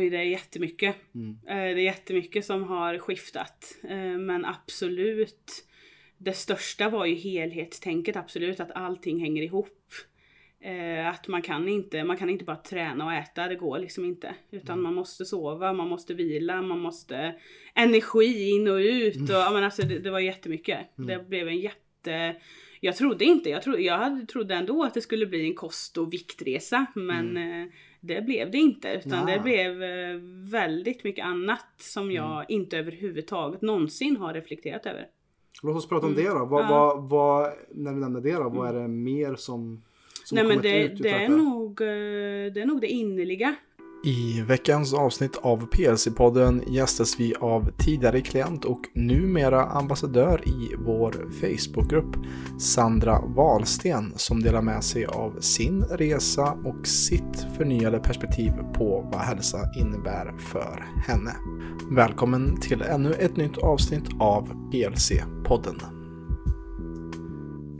oj det är jättemycket. Mm. Eh, Det är jättemycket som har skiftat. Eh, Men absolut, det största var ju helhetstänket, absolut, att allting hänger ihop. Eh, Att man kan inte, man kan inte bara träna och äta, det går liksom inte. Utan man måste sova, man måste vila, man måste energi in och ut. Och, ja, men alltså, det, det var jättemycket. Det blev en jätte... Jag trodde inte, jag, trodde, jag hade, trodde ändå att det skulle bli en kost och viktresa. Men eh, det blev det inte. Utan Ja. det blev eh, väldigt mycket annat som jag inte överhuvudtaget någonsin har reflekterat över. Låt oss prata om det då. Vad, Mm. Ja. Mm. vad, vad, när du nämner det då, vad är det mer som, som Nej men det, ut det, är nog, eh, det är nog det innerliga. I veckans avsnitt av PLC-podden gästas vi av tidigare klient och numera ambassadör i vår Facebookgrupp, Sandra Wahlsten, som delar med sig av sin resa och sitt förnyade perspektiv på vad hälsa innebär för henne. Välkommen till ännu ett nytt avsnitt av PLC-podden.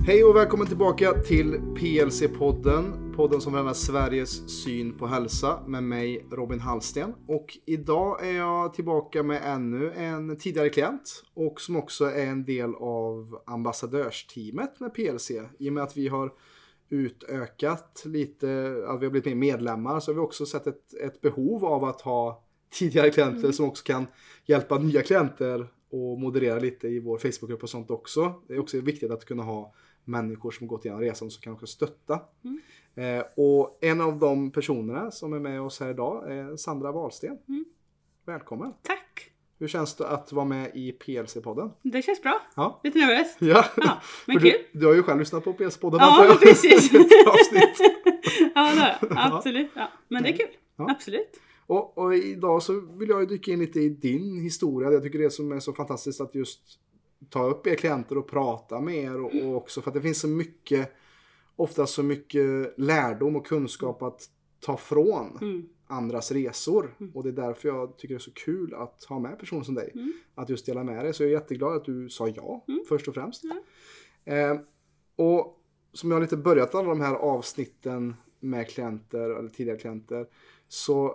Hej och välkommen tillbaka till PLC-podden. Podden som är Sveriges syn på hälsa med mig Robin Hallsten. Och idag är jag tillbaka med ännu en tidigare klient och som också är en del av ambassadörsteamet med PLC. I och med att vi har utökat lite, att vi har blivit mer medlemmar så har vi också sett ett, ett behov av att ha tidigare klienter som också kan hjälpa nya klienter och moderera lite i vår Facebookgrupp och sånt också. Det är också viktigt att kunna ha människor som gått igenom resan som kan också stötta. Eh, och en av de personerna som är med oss här idag är Sandra Wahlsten. Välkommen! Tack! Hur känns det att vara med i PLC-podden? Det känns bra. Ja. Lite nervös. Ja, Ja, men kul. Du, du har ju själv lyssnat på PLC-podden Ja, precis. Ja, det har jag. Absolut. Ja. Men det är kul. Ja. Absolut. Och, och idag så vill jag ju dyka in lite i din historia. Jag tycker det som är så fantastiskt att just ta upp er klienter och prata med er. Och, och också för att det finns så mycket, ofta så mycket lärdom och kunskap att ta från Mm. andras resor. Och det är därför jag tycker det är så kul att ha med personer som dig. Mm. Att just dela med dig. Så jag är jätteglad att du sa ja först och främst. Eh, och som jag har lite börjat alla de här avsnitten med klienter eller tidigare klienter. Så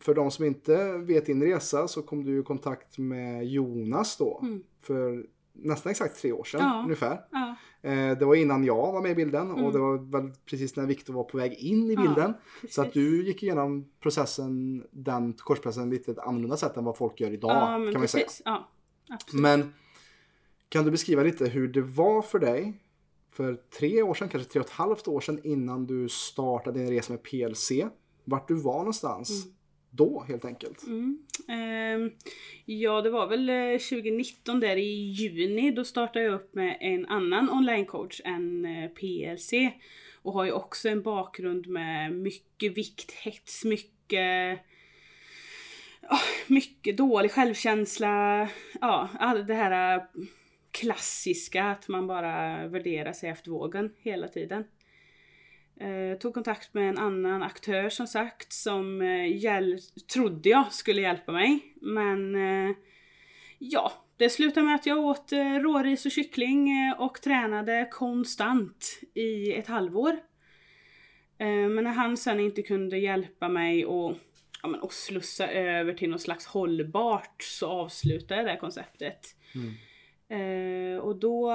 för de som inte vet din resa så kom du i kontakt med Jonas då. För nästan exakt tre år sedan Ja. ungefär. Ja. Eh, det var innan jag var med i bilden och det var väl precis när Viktor var på väg in i Ja, bilden. så att du gick igenom processen, den korsprocessen lite ett annorlunda sätt än vad folk gör idag ja, kan man säga. precis. Ja, absolut. Men kan du beskriva lite hur det var för dig för tre år sedan, kanske tre och ett halvt år sedan innan du startade din resa med PLC. Vart du var någonstans då helt enkelt. Mm. Eh, ja, det var väl eh, 2019 där i juni. Då startade jag upp med en annan onlinecoach än eh, PLC. Och har ju också en bakgrund med mycket vikthets, mycket ah, mycket dålig självkänsla. Ja, det här eh, klassiska att man bara värderar sig efter vågen hela tiden. Eh, tog kontakt med en annan aktör som sagt som eh, trodde jag skulle hjälpa mig. Men eh, ja, det slutade med att jag åt eh, råris och kyckling eh, och tränade konstant i ett halvår. Eh, men när han sen inte kunde hjälpa mig och, ja, men, och slussa över till något slags hållbart så avslutade jag det här konceptet. Eh, och då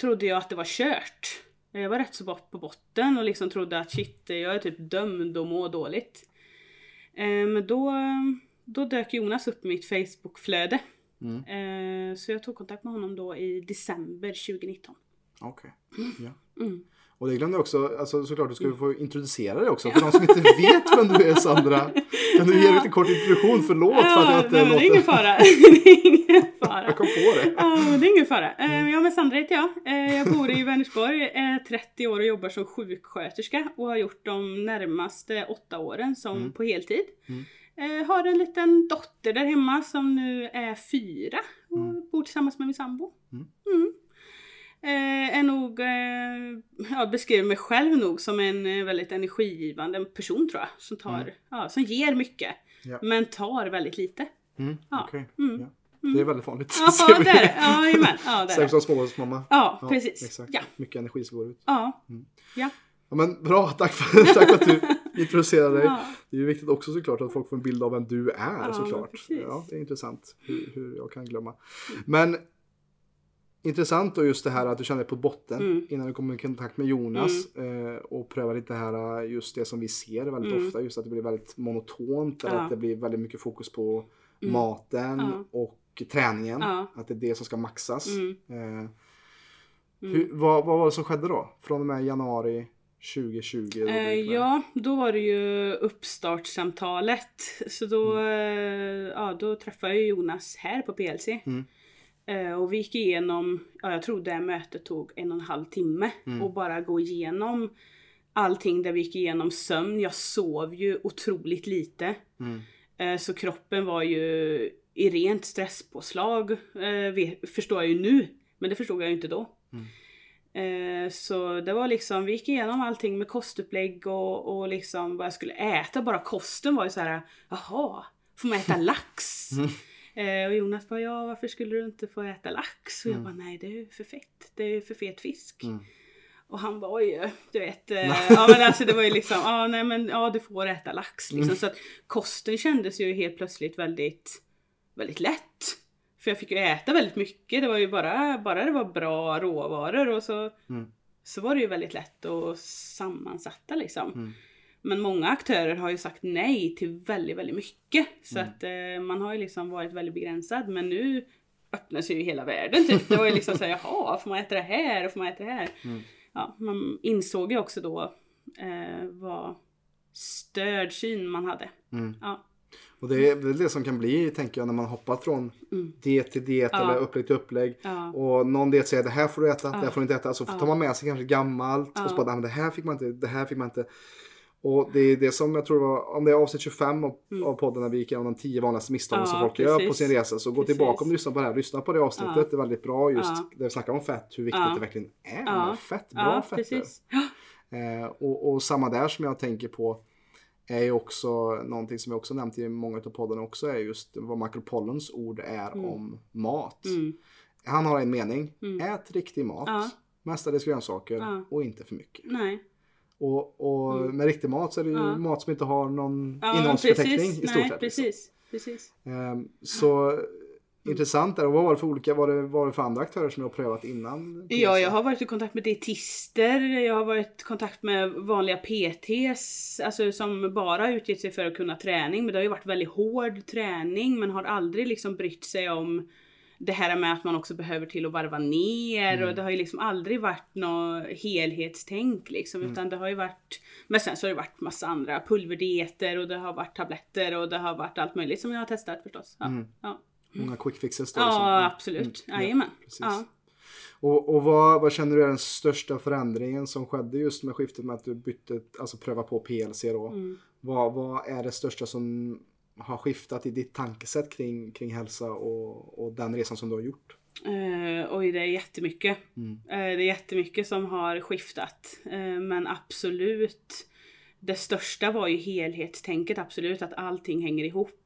trodde jag att det var kört. Jag var rätt så bort på botten och liksom trodde att shit, jag är typ dömd att må dåligt. Eh, men då, då dök Jonas upp i mitt Facebookflöde. Eh, så jag tog kontakt med honom då i december 2019. Okej. Ja. Mm. Och det glömde jag också, alltså, såklart du ska få introducera dig också. För de som inte vet vem du är Sandra. Kan du ge en lite kort introduktion? Förlåt för att jag inte nej, men det är ingen låter... fara. fara. Jag kom på det. Ja, det är ingen fara. Eh, Ja men Sandra heter jag. Eh, Jag bor i Vänersborg, är 30 år och jobbar som sjuksköterska och har gjort de närmaste åtta åren som på heltid. Eh, Har en liten dotter där hemma som nu är fyra och bor tillsammans med min sambo. Mm. Eh, är nog, eh, jag beskriver mig själv nog som en eh, väldigt energigivande person tror jag. Som, tar, ja, som ger mycket. Ja. Men tar väldigt lite. Mm, Ja. okej. Mm. Ja. Det är väldigt vanligt. Ja, det är det. Ja, jajamän. Ja, det är Särskilt som småbarnsmamma. Ja, precis. Exakt. Ja. Mycket energi som går ut. Ja. Ja. Ja, men bra, tack för, tack för att du introducera dig. Ja. Det är ju viktigt också såklart att folk får en bild av vem du är Ja, såklart. precis. Ja, det är intressant hur, hur jag kan glömma. Men intressant då just det här att du kände dig på botten Mm. innan du kom i kontakt med Jonas eh, och prövade lite här just det som vi ser väldigt Mm. ofta just att det blir väldigt monotont eller Ja. att det blir väldigt mycket fokus på Mm. maten Ja. Och träningen. Ja. Att det är det som ska maxas. Mm. Eh, Mm. hur, vad, vad var det som skedde då? Från och med januari 2020? då Eh, ja, då var det ju uppstartssamtalet. Så då, eh, ja, då träffade jag Jonas här på PLC. Mm. Eh, och vi gick igenom, ja, jag tror det mötet tog en och en halv timme. Mm. Och bara gå igenom allting där vi gick igenom sömn. Jag sov ju otroligt lite. Mm. Eh, Så kroppen var ju i rent stresspåslag, eh, förstår jag ju nu. Men det förstod jag ju inte då. Eh, Så det var liksom, vi gick igenom allting med kostupplägg och, och liksom vad jag skulle äta. Bara kosten var ju så här, jaha, får man äta lax? Eh, och Jonas bara, ja varför skulle du inte få äta lax? Och jag bara, nej det är ju för fett, det är ju för fet fisk. Mm. Och han bara oj, du vet. Eh, ja men alltså det var ju liksom, ja nej men ja du får äta lax liksom. Så att kosten kändes ju helt plötsligt väldigt, väldigt lätt. För jag fick ju äta väldigt mycket. Det var ju bara, bara det var bra råvaror och så, Mm. så var det ju väldigt lätt och sammansatta liksom. Mm. Men många aktörer har ju sagt nej till väldigt, väldigt mycket. Så Mm. att eh, man har ju liksom varit väldigt begränsad. Men nu öppnar sig ju hela världen typ. Det var ju liksom såhär, jaha, får man äta det här och får man äta det här? Mm. Ja, man insåg ju också då eh, vad störd syn man hade. Mm. Ja. Och det är väl det som kan bli, tänker jag, när man hoppar från Mm. diet till diet Ja. eller upplägg till upplägg. Ja. Och någon diet säger det här får du äta, det här Ja. får du inte äta. Så Ja. tar man med sig kanske gammalt Ja. och så bara, "Nej, men det här fick man inte, det här fick man inte. Och det är det som jag tror var, om det är avsnitt 25 av, av podden när vi gick igenom de 10 vanligaste misstagen Mm. Ja, som folk gör på precis. sin resa. Så gå Precis. tillbaka om du lyssnar på det här, lyssna på det avsnittet. Ja. Det är väldigt bra just Ja. där vi snackar om fett, hur viktigt Ja. det verkligen är Ja. med fett, bra ja, precis. Eh, och, och samma där som jag tänker på är ju också någonting som jag också nämnt i många av poddarna också är just vad Michael Pollens ord är om mat. Mm. Han har en mening. Mm. Ät riktig mat. Ja. Mestadels grönsaker Ja. och inte för mycket. Nej. Och, och med riktig mat så är det ju Mm. Ja. mat som inte har någon Ja, innehållsförteckning i stort sett. liksom. precis. precis. Ehm, så intressant där. Och vad var det för olika, var det, var det för andra aktörer som du har prövat innan? Ja, jag har varit i kontakt med dietister, jag har varit i kontakt med vanliga PTs, alltså som bara utgett sig för att kunna träning. Men det har ju varit väldigt hård träning, men har aldrig liksom brytt sig om det här med att man också behöver till att varva ner och det har ju liksom aldrig varit något helhetstänk liksom utan det har ju varit Men sen så har det varit massa andra pulverdieter och det har varit tabletter och det har varit allt möjligt som jag har testat förstås. Ja, Mm. ja. Många quick fixes då. ja liksom. absolut. Mm, Jajamän. precis. Ja. Och, och vad, vad känner du är den största förändringen som skedde just med skiftet med att du bytte, alltså pröva på PLC då? Mm. Vad, vad är det största som har skiftat i ditt tankesätt kring, kring hälsa och, och den resan som du har gjort? Uh, oj, det är jättemycket. Mm. Eh, det är jättemycket som har skiftat. Eh, men absolut, det största var ju helhetstänket, absolut, att allting hänger ihop.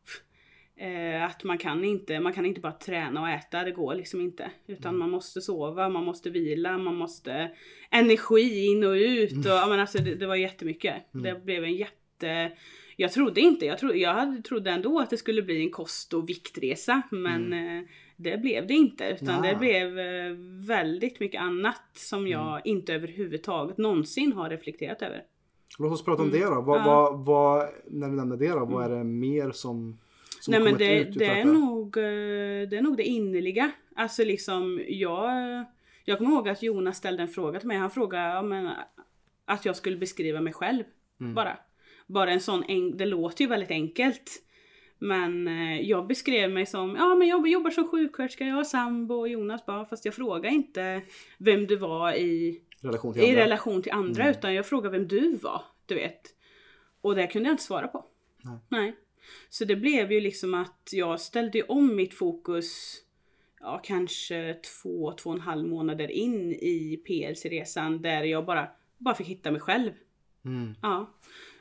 Eh, att man kan, inte, man kan inte bara träna och äta, det går liksom inte. Utan man måste sova, man måste vila, man måste energi in och ut. Och, ja, men alltså, det, det var jättemycket. Det blev en jätte... Jag trodde inte, jag, tro, jag trodde ändå att det skulle bli en kost och viktresa. Men eh, det blev det inte. Utan Ja. det blev eh, väldigt mycket annat som jag inte överhuvudtaget någonsin har reflekterat över. Låt oss prata om det då. Vad, Mm. Ja. Mm. vad, vad, när vi nämner det då, vad är det mer som Nej men det, ut det, är nog, eh, det är nog det innerliga. Alltså liksom jag, jag kommer ihåg att Jonas ställde en fråga till mig. Han frågade ja, men, att jag skulle beskriva mig själv. Mm. Bara. Bara en sån, en, det låter ju väldigt enkelt. Men eh, jag beskrev mig som, ja men jag jobbar som sjuksköterska, jag har sambo och Jonas bara, fast jag frågar inte vem du var i relation till i andra? relation till andra Mm. utan jag frågade vem du var, du vet. Och det kunde jag inte svara på. Nej. Så det blev ju liksom att jag ställde om mitt fokus ja, kanske två, två och en halv månader in i PLC-resan där jag bara, bara fick hitta mig själv. Mm. Ja.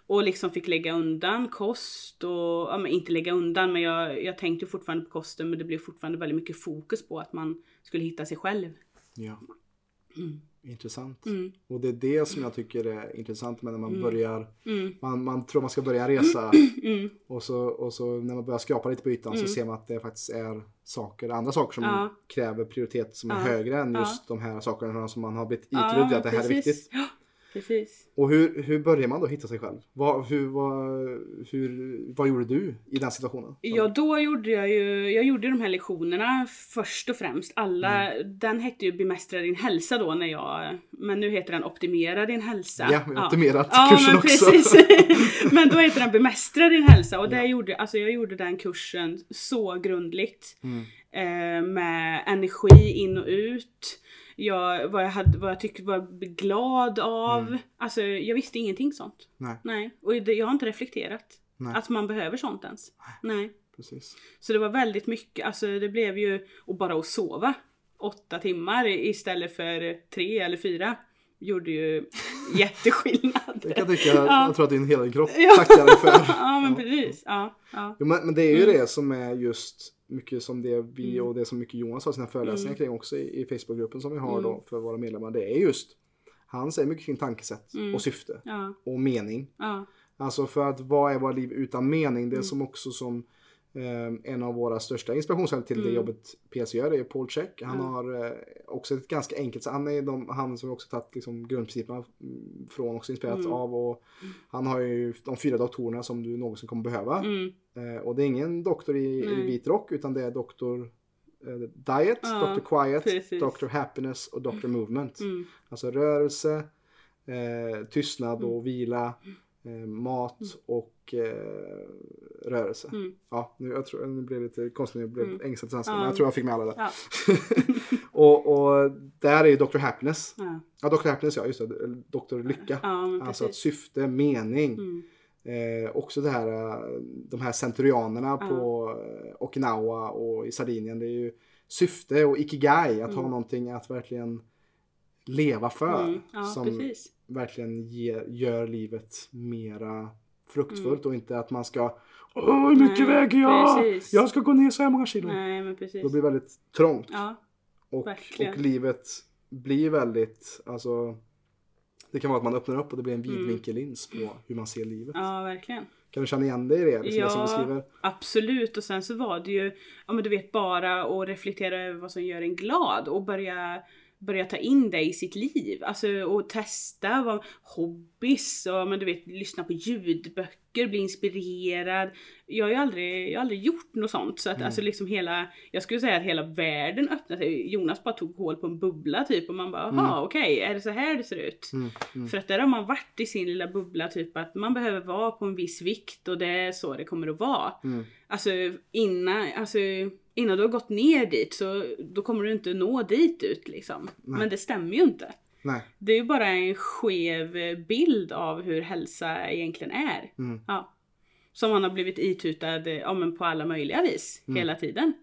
Och liksom fick lägga undan kost och, ja men inte lägga undan men jag, jag tänkte fortfarande på kosten men det blev fortfarande väldigt mycket fokus på att man skulle hitta sig själv. Ja. Mm. Intressant. Mm. Och det är det som jag tycker är intressant med när man Mm. börjar, Mm. man, man tror man ska börja resa Mm. och så, och så när man börjar skrapa lite på ytan Mm. så ser man att det faktiskt är saker, andra saker som Ja. kräver prioritet som är Ja. högre än Ja. just de här sakerna som man har blivit Ja, itrodd att det här är precis. viktigt. Ja, precis. Och hur, hur börjar man då hitta sig själv? Vad, hur, vad, hur, vad gjorde du i den situationen? Ja, då gjorde jag ju, jag gjorde de här lektionerna först och främst. Alla, den hette ju Bemästra din hälsa då när jag, men nu heter den Optimera din hälsa. Ja, har optimerat ja, kursen men också. Precis. men då heter den Bemästra din hälsa och där gjorde, alltså jag gjorde den kursen så grundligt. Mm. Eh, med energi in och ut. Jag, vad, jag hade, vad jag tyckte var glad av. Mm. Alltså jag visste ingenting sånt. Nej, Nej. Och det, jag har inte reflekterat. Nej. Att man behöver sånt ens. Nej. precis. Så det var väldigt mycket, alltså det blev ju, och bara att sova åtta timmar istället för tre eller fyra gjorde ju jätteskillnad. Det kan tycka, Ja. jag tror att din hela kropp Ja. tackar dig för. ja men precis. Ja, ja. Jo, men, men det är ju Mm. det som är just mycket som det vi Mm. och det som mycket Jonas har sina föreläsningar Mm. kring också i, i Facebookgruppen som vi har Mm. då för våra medlemmar. Det är just, han säger mycket kring tankesätt Mm. och syfte och mening. Alltså för att vad är våra liv utan mening? Det är Mm. som också som en av våra största inspirationskällor till det Mm. jobbet PS gör är Paul Check. Han Ja. har eh, också ett ganska enkelt, han är de, han som också tagit liksom, grundprinciperna mm, från också inspirerat Mm. av och han har ju de fyra doktorerna som du någonsin kommer behöva. mm, Eh, och det är ingen doktor i, i vit rock utan det är doktor eh, Diet, Ja, Dr. Quiet, precis. Dr. Happiness och Dr. Movement. mm, Alltså rörelse, eh, tystnad och vila, eh, mat och eh, rörelse. mm. Ja, nu, jag tror, nu blev det lite konstigt, nu blev Mm. ängsligt svenska, Ja. men jag tror jag fick med alla det. Ja. och, och där är ju Dr. Happiness. Ja, Ja, Dr. Happiness ja, just det. Dr. Lycka. ja Alltså att precis. syfte, mening. Mm, Eh, också det här, eh, de här centurianerna Ja. på eh, Okinawa och i Sardinien. Det är ju syfte och ikigai, att ha Mm. någonting att verkligen leva för. mm, ja, som precis. Verkligen ger, gör livet mera fruktfullt Mm. och inte att man ska Åh, hur mycket Nej, väger jag? precis. Jag ska gå ner så här många kilo. Nej men precis. Då blir det väldigt trångt. Ja, och, och livet blir väldigt, alltså det kan vara att man öppnar upp och det blir en vidvinkellins på hur man ser livet. Mm. ja verkligen. Kan du känna igen dig i det? Liksom det som Ja. beskriver? Absolut och sen så var det ju, ja men du vet bara att reflektera över vad som gör en glad och börja börja ta in det i sitt liv. Alltså och testa vad, hobbys och men du vet lyssna på ljudböcker, bli inspirerad. Jag har ju aldrig, jag har aldrig gjort något sånt så att Mm. alltså liksom hela, jag skulle säga att hela världen öppnade sig. Jonas bara tog hål på en bubbla typ och man bara Mm. jaha okej är det så här det ser ut? Mm, mm. För att där har man varit i sin lilla bubbla typ att man behöver vara på en viss vikt och det är så det kommer att vara. Mm. Alltså innan, alltså innan du har gått ner dit så då kommer du inte nå dit ut liksom. Nej. Men det stämmer ju inte. Nej. Det är ju bara en skev bild av hur hälsa egentligen är. Mm. Ja. Som man har blivit itutad ja, men på alla möjliga vis Mm. hela tiden.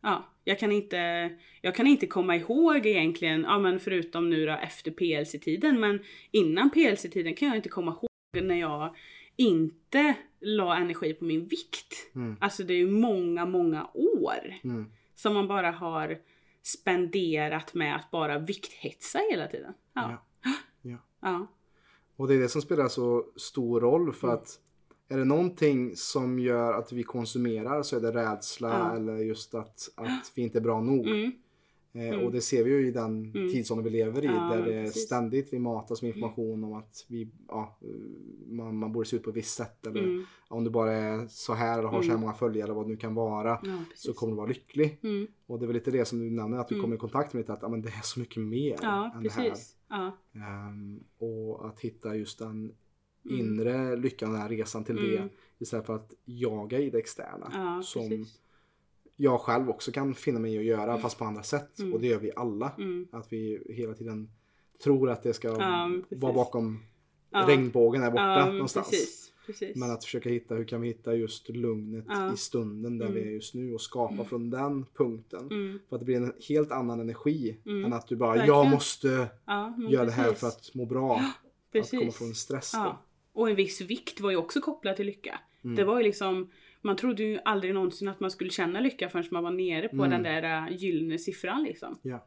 Ja, jag kan inte, jag kan inte komma ihåg egentligen, ja men förutom nu då efter PLC-tiden, men innan PLC-tiden kan jag inte komma ihåg när jag inte la energi på min vikt. Mm. Alltså det är ju många, många år Mm. som man bara har spenderat med att bara vikthetsa hela tiden. Ja. Ja. Ja. Och det är det som spelar så stor roll för Mm. att är det någonting som gör att vi konsumerar så är det rädsla Ja. eller just att, att vi inte är bra nog. Mm. Eh, Mm. Och det ser vi ju i den Mm. tidsåldern vi lever i Ja, där det precis. ständigt vi matas med information om att vi, ja, eh, man, man borde se ut på ett visst sätt eller Mm. om du bara är så här eller har så här Mm. många följare eller vad det nu kan vara Ja, precis. så kommer du vara lycklig. Mm. Och det är väl lite det som du nämner att du Mm. kommer i kontakt med att ja, men det är så mycket mer Ja, än det här. precis. Ehm, och att hitta just den Mm. inre lyckan, den här resan till Mm. det istället för att jaga i det externa. Som precis. Jag själv också kan finna mig i att göra fast på andra sätt. Mm. Och det gör vi alla. Mm. Att vi hela tiden tror att det ska Ja, precis. vara bakom Ja. regnbågen där borta ja, någonstans. Precis. precis. Men att försöka hitta, hur kan vi hitta just lugnet i stunden där Mm. vi är just nu och skapa från den punkten. Mm. För att det blir en helt annan energi Mm. än att du bara, Verkligen. jag måste göra det här precis. för att må bra. Att Precis. komma från stress. Och en viss vikt var ju också kopplad till lycka. Mm. Det var ju liksom, man trodde ju aldrig någonsin att man skulle känna lycka förrän man var nere på Mm. den där äh, gyllene siffran liksom. Ja.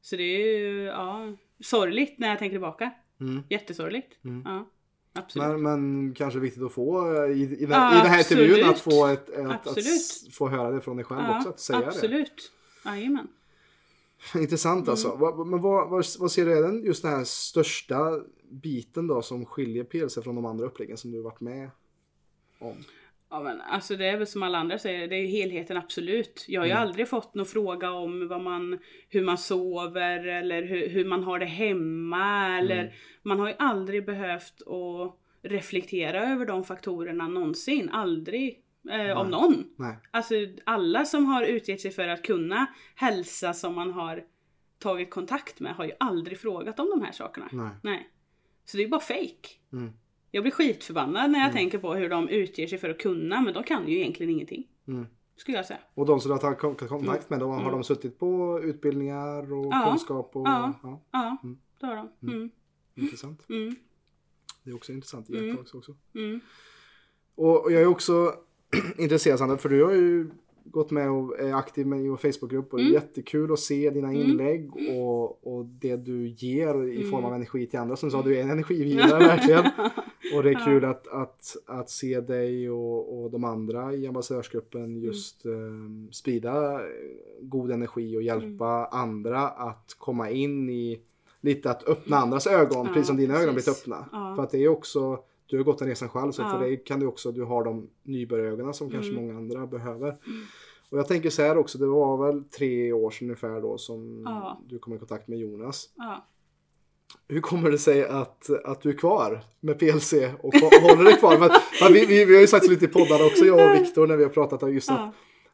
Så det är ju, ja, sorgligt när jag tänker tillbaka. Mm. Jättesorgligt. Mm. Ja, absolut. Men, men kanske viktigt att få eh, i, i, den, Ja, i den här intervjun att få, ett, ett, att, få höra det från dig själv ja, också. Att säga absolut. Jajamän. Intressant alltså. Mm. Men vad, vad, vad ser du är den just den här största biten då som skiljer PLC från de andra uppläggen som du varit med om? Ja, men, alltså det är väl som alla andra säger, det är ju helheten absolut. Jag har ju aldrig fått någon fråga om vad man, hur man sover eller hur, hur man har det hemma. Eller, Man har ju aldrig behövt att reflektera över de faktorerna någonsin. Aldrig. Eh, om någon. Nej. Alltså alla som har utgett sig för att kunna hälsa som man har tagit kontakt med har ju aldrig frågat om de här sakerna. Nej. Nej. Så det är ju bara fake. Mm. Jag blir skitförbannad när jag tänker på hur de utger sig för att kunna, men de kan ju egentligen ingenting. Mm. Skulle jag säga. Och de som du har tagit kon- kontakt med, de, har Mm. de suttit på utbildningar och Ja. kunskap? Och, Ja. ja. Ja, Mm. det har de. Mm. Intressant. Mm. Det är också intressant Mm. iakttagelse också. Mm. Och, och jag är också intresserad för du har ju gått med och är aktiv med i vår Facebookgrupp och det är Mm. jättekul att se dina inlägg och, och det du ger i form Mm. av energi till andra. Som du sa, du är en energigivare verkligen. Och det är kul att, att, att se dig och, och de andra i ambassadörsgruppen Mm. just eh, sprida eh, god energi och hjälpa Mm. andra att komma in i lite att öppna andras ögon, Ja, precis som dina ögon har blivit precis. öppna. Ja. För att det är också, du har gått den resan själv så Ja. för dig kan du också, du har de nybörjarögonen som kanske Mm. många andra behöver. Och jag tänker så här också, det var väl tre år sedan ungefär då som Ja. du kom i kontakt med Jonas. Ja. Hur kommer det sig att, att du är kvar med PLC och hå- håller dig kvar? För att vi, vi, vi har ju sagt lite i poddarna också, jag och Viktor, när vi har pratat om just att,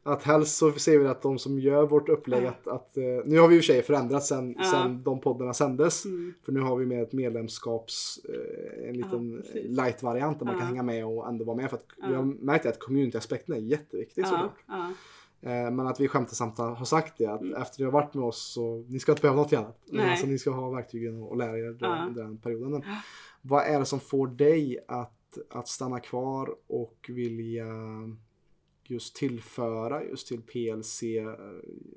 Ja. att helst så ser vi att de som gör vårt upplägg, Ja. att, att, eh, nu har vi i och för sig sen, Ja. sen de poddarna sändes. Mm. För nu har vi med ett medlemskaps, eh, en liten precis. light-variant där man Ja. kan hänga med och ändå vara med. För att vi Ja. har märkt att community-aspekten är jätteviktig Ja. såklart. Eh, Men att vi skämtsamt har sagt det att efter ni har varit med oss så ni ska inte behöva något annat. Mm. Nej. Alltså, ni ska ha verktygen och lära er den, den perioden. Men vad är det som får dig att, att stanna kvar och vilja just tillföra just till PLC eh,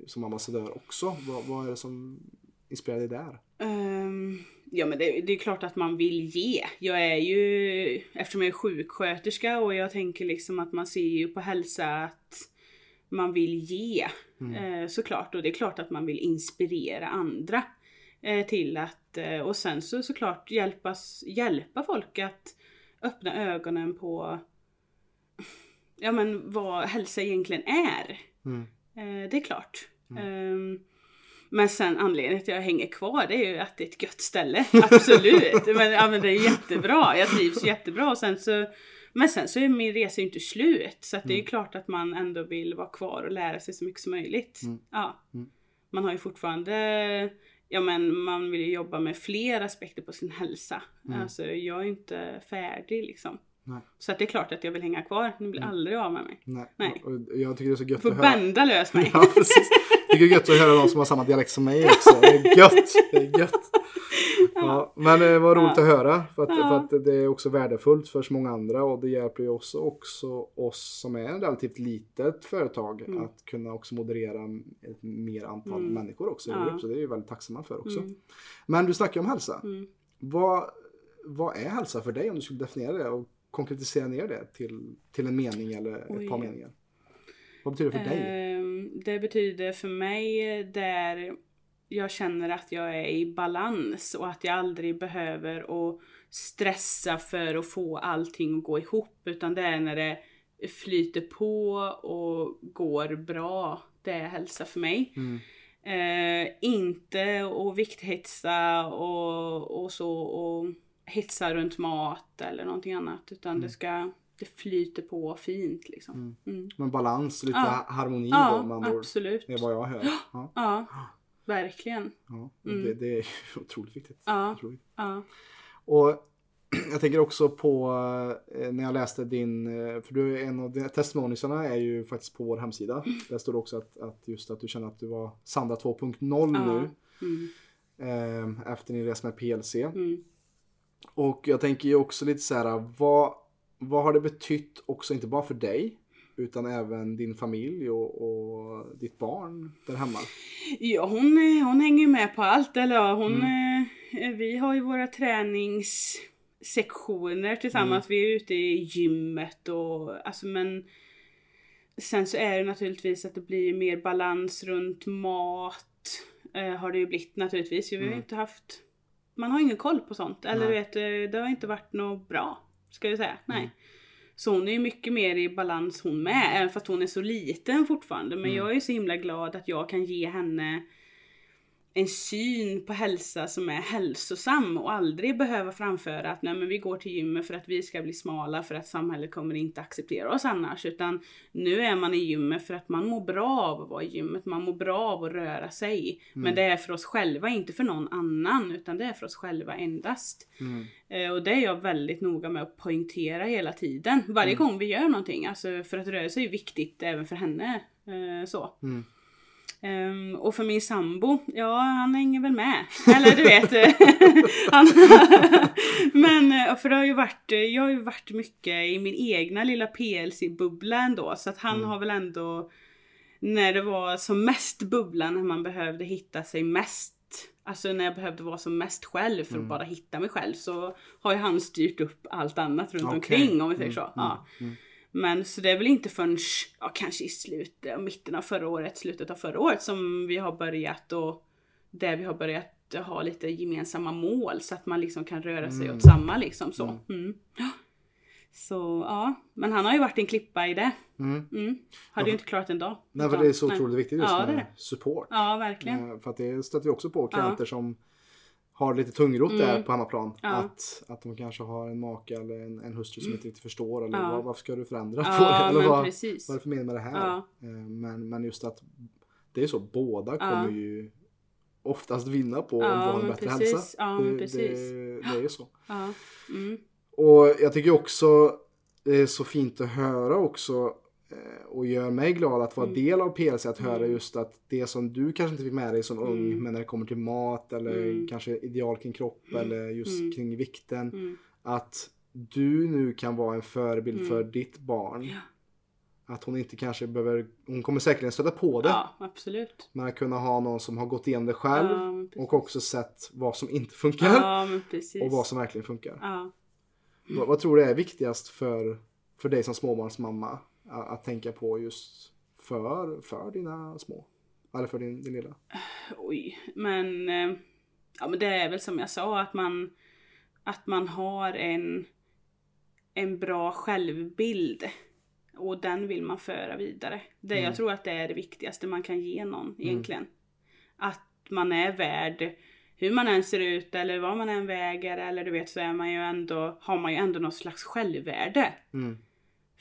som ambassadör också? Vad, vad är det som inspirerar dig där? Ehm, ja men det, det är klart att man vill ge. Jag är ju, eftersom jag är sjuksköterska och jag tänker liksom att man ser ju på hälsa att man vill ge. Eh, såklart. Och det är klart att man vill inspirera andra. Eh, till att, eh, och sen så såklart hjälpas, hjälpa folk att öppna ögonen på ja men vad hälsa egentligen är. Mm. Det är klart. Ehm, men sen anledningen till att jag hänger kvar det är ju att det är ett gött ställe. Absolut. men, ja, men det är jättebra. Jag trivs jättebra. Och sen så, men sen så är min resa ju inte slut. Så att det är ju klart att man ändå vill vara kvar och lära sig så mycket som möjligt. Ja. Mm. Man har ju fortfarande Ja men man vill ju jobba med fler aspekter på sin hälsa. Alltså jag är ju inte färdig liksom. Nej. Så att det är klart att jag vill hänga kvar. Ni blir aldrig av med mig. Nej. Nej. Och jag tycker det är så gött Får att höra. bända lös mig. Ja, precis. Det är gött att höra någon som har samma dialekt som mig också. Det är gött. Det är gött. Ja, men det var roligt att höra. För att, för att det är också värdefullt för så många andra. Och det hjälper ju också, också oss som är ett relativt litet företag Mm. att kunna också moderera ett mer antal Mm. människor också. Ja. Så det är vi väldigt tacksamma för också. Mm. Men du snackar om hälsa. Mm. Vad, vad är hälsa för dig om du skulle definiera det och konkretisera ner det till, till en mening eller ett Oj. par meningar? Vad betyder det för dig? Ehm, Det betyder för mig där jag känner att jag är i balans och att jag aldrig behöver att stressa för att få allting att gå ihop utan det är när det flyter på och går bra. Det är hälsa för mig. Mm. Eh, inte att vikthetsa och, och så och hetsa runt mat eller någonting annat utan det ska det flyter på fint liksom. Mm. Men balans, lite Ja. harmoni då Ja, med andra ord. absolut. Det är vad jag hör. Ja, Ja, verkligen. ja. Mm. Det, det är otroligt viktigt. Ja, Otroligt. ja. Och jag tänker också på eh, när jag läste din, eh, för du är en av dina testimoniesarna är ju faktiskt på vår hemsida. Där står det också att, att just att du känner att du var Sandra 2.0 Ja. nu. Mm. Eh, efter din resa med PLC. Mm. Och jag tänker ju också lite så här, vad, vad har det betytt också, inte bara för dig, utan även din familj och, och ditt barn där hemma. Ja, hon, eh, hon hänger ju med på allt. Eller ja, hon, Mm. eh, vi har ju våra träningssektioner tillsammans. Vi är ute i gymmet och alltså men Sen så är det naturligtvis att det blir mer balans runt mat. Eh, har det ju blivit naturligtvis. Vi har Mm. inte haft Man har ingen koll på sånt. Eller du Nej. vet, eh, det har inte varit något bra. Ska jag säga. Nej. Mm. Så hon är ju mycket mer i balans hon med, även fast hon är så liten fortfarande. Men Mm. jag är så himla glad att jag kan ge henne en syn på hälsa som är hälsosam och aldrig behöva framföra att nej men vi går till gymmet för att vi ska bli smala för att samhället kommer inte acceptera oss annars. Utan nu är man i gymmet för att man mår bra av att vara i gymmet, man mår bra av att röra sig. Men det är för oss själva, inte för någon annan, utan det är för oss själva endast. Mm. Eh, Och det är jag väldigt noga med att poängtera hela tiden. Varje gång vi gör någonting. Alltså för att röra sig är viktigt även för henne. Eh, så. Mm. Ehm, och för min sambo, ja han hänger väl med. Eller du vet. eh, han, men eh, för det har ju varit, eh, jag har ju varit mycket i min egna lilla PLC-bubbla ändå. Så att han har väl ändå, när det var som mest bubbla, när man behövde hitta sig mest. Alltså när jag behövde vara som mest själv för att bara hitta mig själv så har ju han styrt upp allt annat runt Okej. omkring om vi säger så. Mm, Ja. Men så det är väl inte förrän, ja kanske i slutet, mitten av förra året, slutet av förra året som vi har börjat och där vi har börjat ha lite gemensamma mål så att man liksom kan röra sig Mm. åt samma liksom så. Mm. Mm. Ja. Så ja, men han har ju varit en klippa i det. Mm. Mm. Hade ju inte klarat en dag. Nej, för det är så otroligt viktigt just Ja, med det. support. Ja, verkligen. Eh, För att det stöter vi också på Ja. klienter som har lite tungrot Mm. där på hemmaplan. Ja. Att, att de kanske har en make eller en, en hustru som inte riktigt förstår. Eller Ja. vad, varför ska du förändra på Ja, det? Eller vad, precis. vad är det för mening med det här? Eh, Men, men just att det är så, båda kommer ju oftast vinna på Ja, att ha en bättre precis. hälsa. Det. Det, det är så. Mm. Och jag tycker också det är så fint att höra också och gör mig glad att vara Mm. del av PLC att höra Mm. just att det som du kanske inte fick med dig som ung Mm. men när det kommer till mat eller Mm. kanske ideal kring kropp eller just kring vikten att du nu kan vara en förebild för ditt barn. Ja. Att hon inte kanske behöver, hon kommer säkerligen stöta på det. ja, absolut. Men att kunna ha någon som har gått igenom det själv Ja, och också sett vad som inte funkar Ja, och vad som verkligen funkar. Vad, vad tror du är viktigast för, för dig som småbarnsmamma att, tänka på just för, för dina små? Eller för din, din lilla? Oj, men, eh, ja, men det är väl som jag sa att man, att man har en, en bra självbild och den vill man föra vidare. Det, Mm. Jag tror att det är det viktigaste man kan ge någon egentligen. Att man är värd hur man än ser ut eller vad man än väger eller du vet så är man ju ändå, har man ju ändå något slags självvärde. Mm.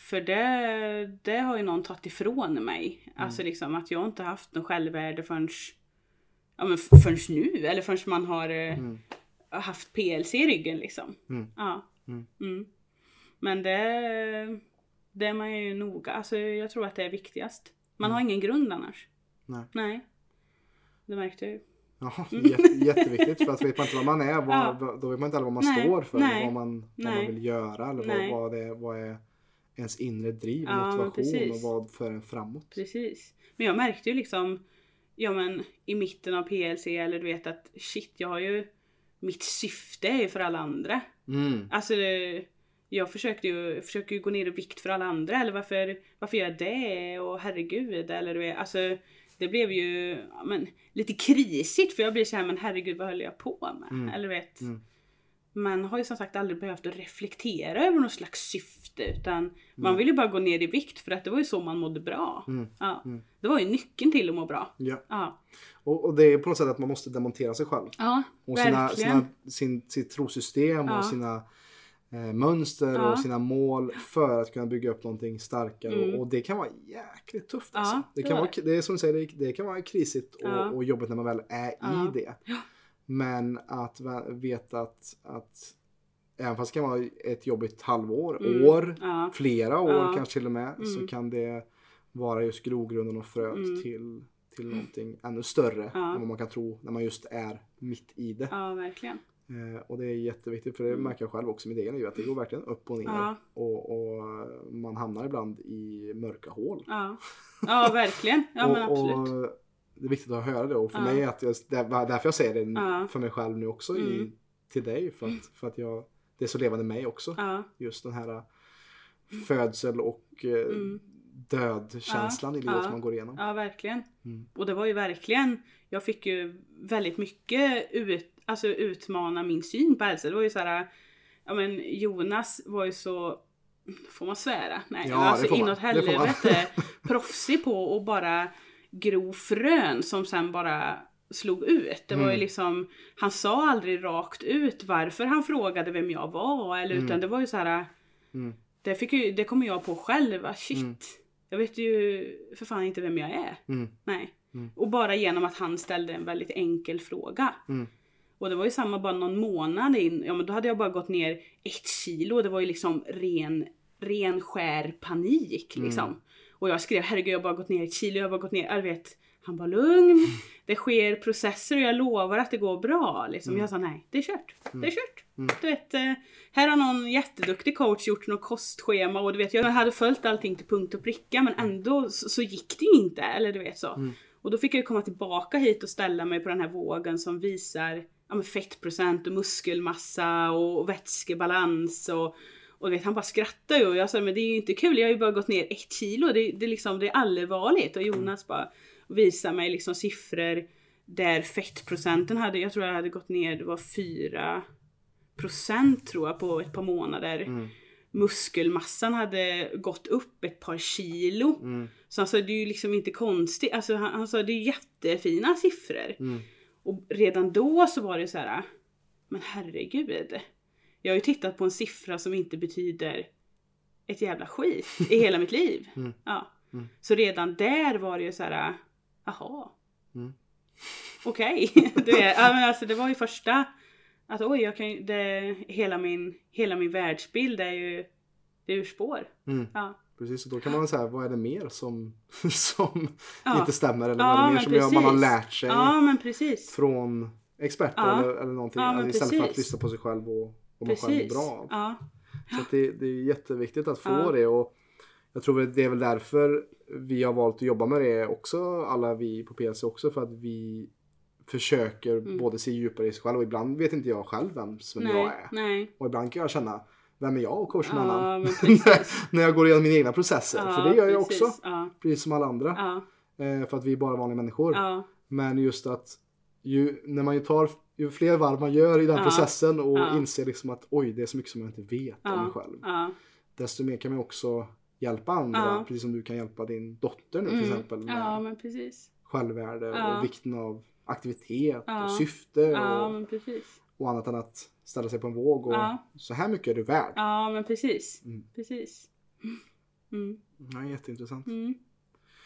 För det, det har ju någon tagit ifrån mig. Alltså liksom att jag inte haft något självvärde förrän, ja, men förrän nu. Eller förrän man har eh, Mm. haft PLC i ryggen liksom. Mm. Ja. Mm. Mm. Men det, det är man ju noga. Alltså jag tror att det är viktigast. Man har ingen grund annars. Nej. Nej. Det märkte jag ju. Jätte, jätteviktigt för att vet man inte vad man är, vad, Ja. då vet man inte heller vad man Nej, står för, nej, vad, man, vad man vill göra eller vad, vad, det, vad är ens inre driv, Ja, men motivation och vad för en framåt. Precis. Men jag märkte ju liksom, ja men i mitten av PLC eller du vet att shit jag har ju, mitt syfte är ju för alla andra. Mm. Alltså det, jag försökte ju, försöker ju gå ner i vikt för alla andra eller varför, varför gör jag det och herregud eller du vet, alltså det blev ju ja, men, lite krisigt för jag blir såhär men herregud vad höll jag på med? Mm. Eller vet. Mm. Man har ju som sagt aldrig behövt att reflektera över något slags syfte utan man vill ju bara gå ner i vikt för att det var ju så man mådde bra. Mm. Ja. Mm. Det var ju nyckeln till att må bra. Ja. Ja, Och, och det är på något sätt att man måste demontera sig själv. ja Och sina, sina, sin, sitt trosystem Ja. och sina eh, mönster Ja. och sina mål för att kunna bygga upp någonting starkare. Mm. Och, och det kan vara jäkligt tufft. Ja, Alltså. Det, det kan var vara, det är som du säger, det, det kan vara krisigt och, Ja. och jobbigt när man väl är Ja. i det. Men att veta att, att även fast det kan vara ett jobbigt halvår, Mm. år, Ja, flera år Ja. kanske till och med, så Mm. kan det vara just grogrunden och fröet Mm. till, till någonting ännu större Ja. än vad man kan tro när man just är mitt i det. ja verkligen. Eh, och det är jätteviktigt för det märker jag själv också i mitt eget liv att det går verkligen upp och ner. Och, och man hamnar ibland i mörka hål. Ja, ja verkligen. Ja men och, absolut. och det är viktigt att höra det och för mig att jag, därför jag säger det för mig själv nu också i, Mm. till dig för att, för att jag, det är så levande mig också. Ja, Just den här födsel och eh, Mm. dödkänslan Ja. i livet Ja. som man går igenom. ja verkligen. Mm. Och det var ju verkligen, jag fick ju väldigt mycket ut, alltså utmana min syn på hälsa. Det var ju så här, ja men Jonas var ju så, får man svära? Nej, Ja, alltså inåt helvete proffsig på att bara gro frön som sen bara slog ut. Det var ju Mm. liksom, han sa aldrig rakt ut varför han frågade vem jag var eller utan det var ju så här. Mm. Det, fick ju, det kom jag på själv, ah, shit. Mm. Jag vet ju för fan inte vem jag är. Mm. Nej. Mm. Och bara genom att han ställde en väldigt enkel fråga. Mm. Och det var ju samma bara någon månad in, ja men då hade jag bara gått ner ett kilo och det var ju liksom ren, ren skär panik Mm. liksom. Och jag skrev herregud jag har bara gått ner ett kilo, jag har bara gått ner, jag vet. Han var lugn, det sker processer och jag lovar att det går bra. Liksom. Jag sa nej, det är kört. Det är kört. Mm. Du vet, eh, här har någon jätteduktig coach gjort något kostschema och du vet, jag hade följt allting till punkt och pricka men ändå så, så gick det ju inte. Eller du vet så. Mm. Och då fick jag ju komma tillbaka hit och ställa mig på den här vågen som visar ja, fettprocent och muskelmassa och vätskebalans och och vet, han bara skrattar ju och jag sa men det är ju inte kul, jag har ju bara gått ner ett kilo, det, det, liksom, det är allvarligt. Och Jonas bara visar mig liksom siffror där fettprocenten hade, jag tror jag hade gått ner, det var 4 procent tror jag på ett par månader. Mm. Muskelmassan hade gått upp ett par kilo. Mm. Så han sa det är ju liksom inte konstigt, alltså han, han sa det är jättefina siffror. Mm. Och redan då så var det så här, men herregud. Jag har ju tittat på en siffra som inte betyder ett jävla skit i hela mitt liv. Mm. Ja. Mm. Så redan där var det ju så här, jaha. Mm. Okej. Du vet, ja, men alltså det var ju första, att oj, jag kan det, hela, min, hela min världsbild är ju, det är ur spår. Mm. Ja. Precis, och då kan man säga vad är det mer som, som Ja. inte stämmer eller vad är det mer som man har precis. lärt sig ja, men precis. från experter eller, eller någonting Ja, istället för att precis. lyssna på sig själv och vad man själv är Precis. bra av. Så det, det är jätteviktigt att få det och jag tror det är väl därför vi har valt att jobba med det också, alla vi på PLC också, för att vi försöker Mm. både se djupare i sig själv och ibland vet inte jag själv vem, vem jag Nej, är. nej. Och ibland kan jag känna, vem är jag och coacha någon Ja, annan? När jag går igenom mina egna processer, Ja, för det gör jag precis. också, Ja, precis som alla andra. Eh, för att vi är bara vanliga människor. Men just att ju, när man ju tar, ju fler varv man gör i den processen och inser liksom att oj, det är så mycket som jag inte vet om mig själv. Desto mer kan man också hjälpa andra, Ja. precis som du kan hjälpa din dotter nu till Mm. exempel med Ja, men precis. självvärde Ja. och vikten av aktivitet Ja. och syfte och, och annat än att ställa sig på en våg och så här mycket är du värd. Ja, men precis. Mm. Precis. Mm, Ja, jätteintressant. mm,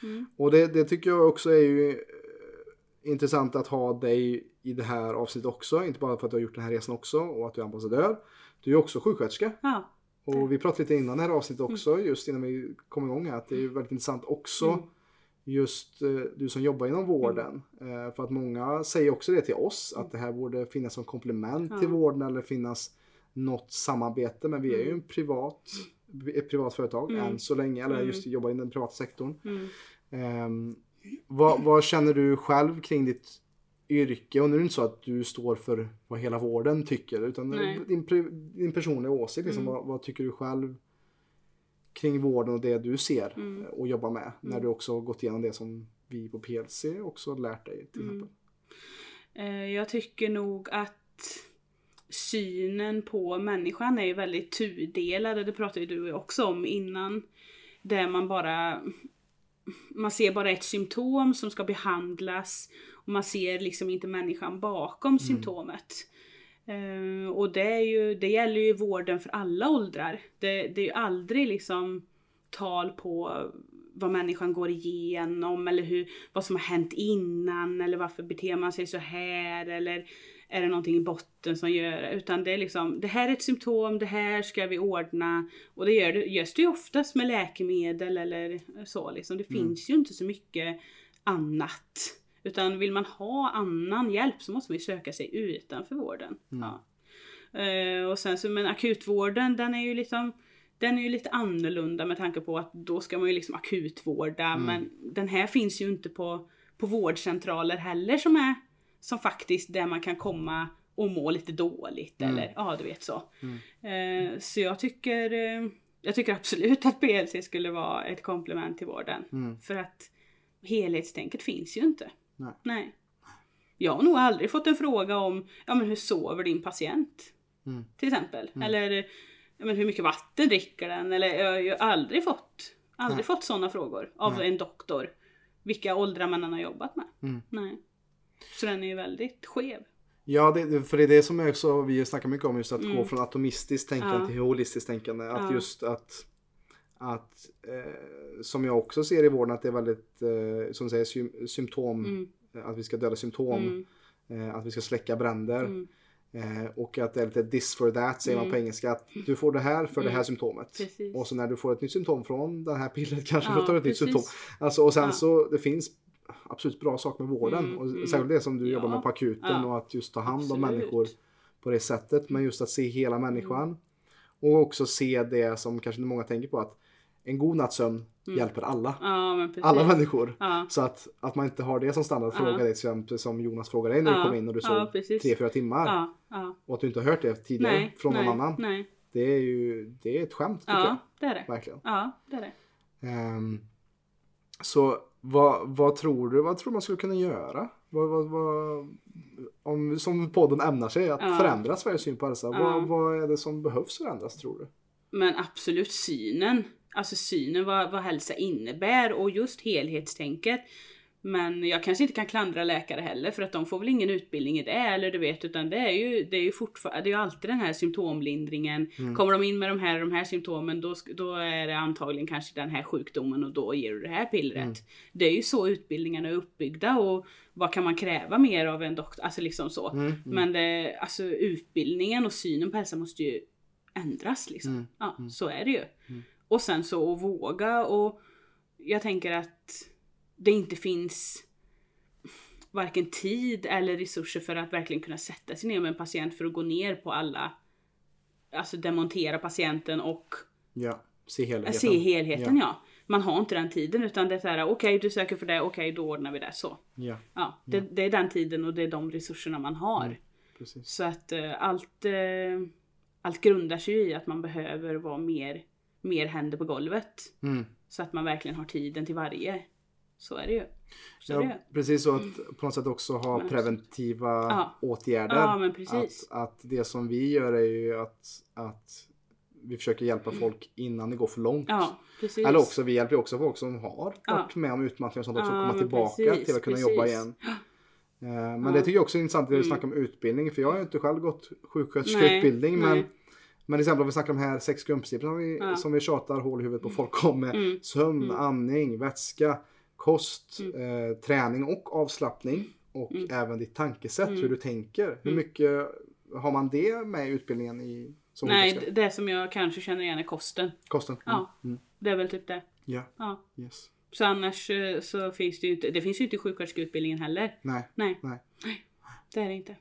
mm. Och det, det tycker jag också är ju eh, intressant att ha dig i det här avsnittet också. Inte bara för att du har gjort den här resan också och att du är ambassadör. Du är också sjuksköterska. Ja, Och vi pratade lite innan det här avsnittet också, just innan vi kom igång här, att det är väldigt intressant också Mm. just eh, du som jobbar inom vården. Mm. För att många säger också det till oss, att det här borde finnas som komplement Ja. till vården eller finnas något samarbete. Men vi är ju Mm. en privat, ett privat företag Mm. än så länge, eller Mm. just jobbar inom den privata sektorn. mm. Ehm, vad, vad känner du själv kring ditt yrke? Och nu är det inte så att du står för vad hela vården tycker utan din, din personliga åsikt. Liksom, Mm. vad, vad tycker du själv kring vården och det du ser Mm. och jobbar med? När Mm. du också har gått igenom det som vi på PLC också har lärt dig till Mm. exempel. Eh, Jag tycker nog att synen på människan är ju väldigt tudelad det pratade ju du också om innan. Där man bara man ser bara ett symptom som ska behandlas och man ser liksom inte människan bakom symptomet. Eh, och det, är ju, det gäller ju vården för alla åldrar. Det, det är ju aldrig liksom tal på vad människan går igenom eller hur, vad som har hänt innan eller varför beter man sig så här eller är det någonting i botten som gör det? Utan det är liksom, det här är ett symptom, det här ska vi ordna. Och det gör det, görs det ju oftast med läkemedel eller så liksom. Det Mm. finns ju inte så mycket annat. Utan vill man ha annan hjälp så måste man ju söka sig utanför vården. Mm. Ja. Eh, och sen så, men akutvården den är ju liksom den är ju lite annorlunda med tanke på att då ska man ju liksom akutvårda men den här finns ju inte på, på vårdcentraler heller som är som faktiskt där man kan komma och må lite dåligt eller ja du vet så. Eh, så jag tycker eh, jag tycker absolut att PLC skulle vara ett komplement till vården. För att helhetstänket finns ju inte. Nej. Nej. Jag har nog aldrig fått en fråga om ja, men hur sover din patient? Mm. Till exempel. Eller ja, men hur mycket vatten dricker den? Eller jag, har aldrig fått, aldrig Nej. fått sådana frågor av en doktor. Vilka åldrar man än har jobbat med. Mm. Nej. Så den är ju väldigt skev. Ja, det, för det är det som också, vi snackar mycket om just att Mm. gå från atomistiskt tänkande Ja. till holistiskt tänkande. Att Ja. just att, att eh, som jag också ser i vården att det är väldigt, eh, som säger, sym, symptom, Mm. att vi ska döda symptom, Mm. eh, att vi ska släcka bränder. Mm. Eh, och att det är lite this for that säger man på engelska. Att du får det här för det här symptomet. Mm. Precis. Och så när du får ett nytt symptom från det här pillret kanske Ja, du tar ett nytt precis. symptom. Alltså, och sen så det finns absolut bra saker med vården. Mm, och mm. särskilt det som du Ja. jobbar med på akuten Ja. och att just ta hand om Absolut. människor på det sättet. Men just att se hela människan. Och också se det som kanske många tänker på att en god natts sömn hjälper alla. Ja. Alla människor. Mm. Ja. Så att, att man inte har det som standard Ja. till exempel som Jonas frågade dig när du kom in och du sov precis. 3-4 timmar. Och att du inte har hört det tidigare Nej, från någon nej, annan. Nej. Det är ju det är ett skämt tycker Ja, det är det. jag. Verkligen. Ja, det är det. Ehm, så vad, vad tror du vad tror man skulle kunna göra? Vad, vad, vad, om, som podden ämnar sig att Ja. förändra Sveriges syn på hälsa. Ja. Vad, vad är det som behövs förändras tror du? Men absolut synen. Alltså synen vad, vad hälsa innebär och just helhetstänket. Men jag kanske inte kan klandra läkare heller för att de får väl ingen utbildning i det eller du vet utan det är ju, det är ju fortfarande, det är ju alltid den här symptomlindringen. Kommer de in med de här, de här symptomen då, då är det antagligen kanske den här sjukdomen och då ger du det här pillret. Det är ju så utbildningarna är uppbyggda och vad kan man kräva mer av en doktor, alltså liksom så. Mm, Men det, alltså utbildningen och synen på hälsa måste ju ändras liksom. Mm, Ja, så är det ju. Och sen så att våga och jag tänker att det inte finns varken tid eller resurser för att verkligen kunna sätta sig ner med en patient för att gå ner på alla, alltså demontera patienten och Ja, se helheten. se helheten ja. Man har inte den tiden utan det är såhär, okej du söker för det, okej då ordnar vi det så. Ja, Ja, det, det är den tiden och det är de resurserna man har. precis. Så att eh, allt, eh, allt grundar sig i att man behöver vara mer, mer händer på golvet. Mm. Så att man verkligen har tiden till varje. Så är det ju. Det Ja, ju. precis så att på något sätt också ha Men- preventiva Ja. åtgärder. Ja, men. Att, att det som vi gör är ju att, att vi försöker hjälpa folk innan det går för långt. Eller också, vi hjälper också folk som har varit med om utmattningar och sånt också, komma tillbaka precis, till att kunna precis. jobba igen. Eh, Men det tycker jag också är intressant när vi Mm. snackar om utbildning, för jag har ju inte själv gått sjuksköterskeutbildning, men men till exempel om vi snackar om de här sex grundprinciperna som vi, Ja. som vi tjatar hål i huvudet på folk om med Mm. sömn, Mm. andning, vätska, kost, Mm. eh, träning och avslappning och Mm. även ditt tankesätt, Mm. hur du tänker. Hur Mm. mycket har man det med i utbildningen i, som Nej, det- det som jag kanske känner igen är kosten. Kosten? Mm. Ja. Mm. Det är väl typ det. Ja, Ja. yes. Så annars eh, så finns det ju inte, det finns ju inte i sjuksköterskeutbildningen heller. Nej, Nej, nej. det är det inte.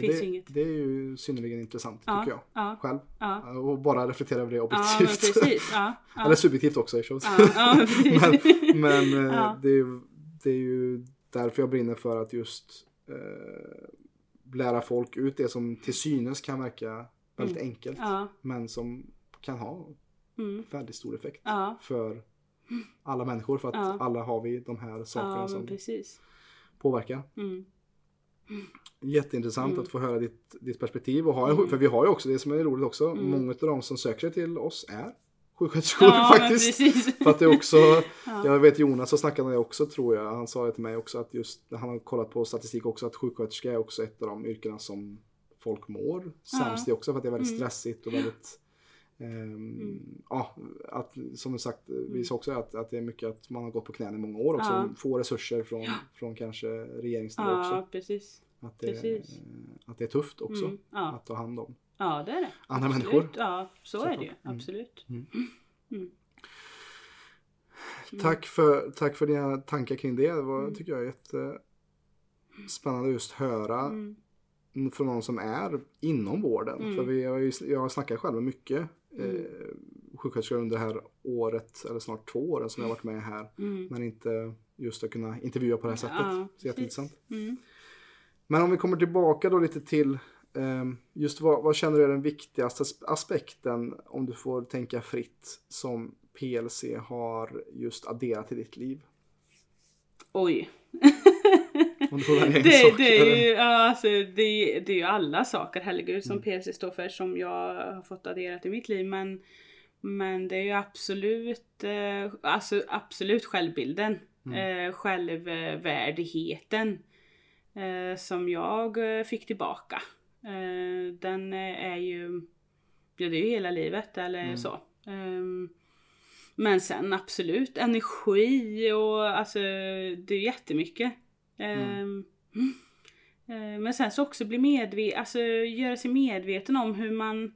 Finns det, inget. det är ju synnerligen intressant Ja, tycker jag. ja, Själv. ja. Och bara reflektera över det objektivt. precis. Eller subjektivt också. i. Ja, ja, men men eh, det, är, ju- det är ju därför jag brinner för att just eh, lära folk ut det som till synes kan verka väldigt enkelt. Ja, Men som kan ha mm. väldigt stor effekt för alla människor. För att alla har vi de här sakerna som precis. påverkar. Mm. Jätteintressant Mm. att få höra ditt, ditt perspektiv. Och ha en, För vi har ju också, det som är roligt också, Mm. många av de som söker sig till oss är sjuksköterskor Ja, faktiskt. För att det också, Ja. jag vet Jonas så snackade det också tror jag, han sa det till mig också att just, han har kollat på statistik också att sjuksköterska är också ett av de yrkena som folk mår sämst i också för att det är väldigt Mm. stressigt och väldigt ehm, Ja, att, som sagt, vi sa också att, att det är mycket att man har gått på knäna i många år också. Mm. Ja. Få resurser från, från kanske regeringsnivå Ja, också. precis. Att det, precis. att det är tufft också Mm. Ja. att ta hand om ja, det är det. andra Absolut. människor. Ja, så är det ju. Mm. Absolut. Tack, för, tack för dina tankar kring det. Det var, Mm. tycker jag är jättespännande just höra Mm. från någon som är inom vården. Mm. För vi har ju, jag har snackat själv mycket eh, sjuksköterskor under det här året, eller snart två åren som jag har varit med här. Mm. Men inte just att kunna intervjua på det här sättet. Ja, Så jätteintressant. Mm. Men om vi kommer tillbaka då lite till ehm, just vad, vad känner du är den viktigaste as- aspekten om du får tänka fritt som PLC har just adderat till ditt liv? Oj. Om du får välja en det, sak, det, är ju, alltså, det, det är ju alla saker, herregud, som Mm. PLC står för som jag har fått adderat i mitt liv. Men, men det är ju absolut, eh, alltså, absolut självbilden. Mm. Eh, självvärdigheten. Eh, som jag eh, fick tillbaka. Eh, den är ju, ja det är ju hela livet eller Mm. så. Ehm, men sen absolut energi och alltså det är jättemycket. Ehm, eh, Men sen så också bli medveten, alltså göra sig medveten om hur man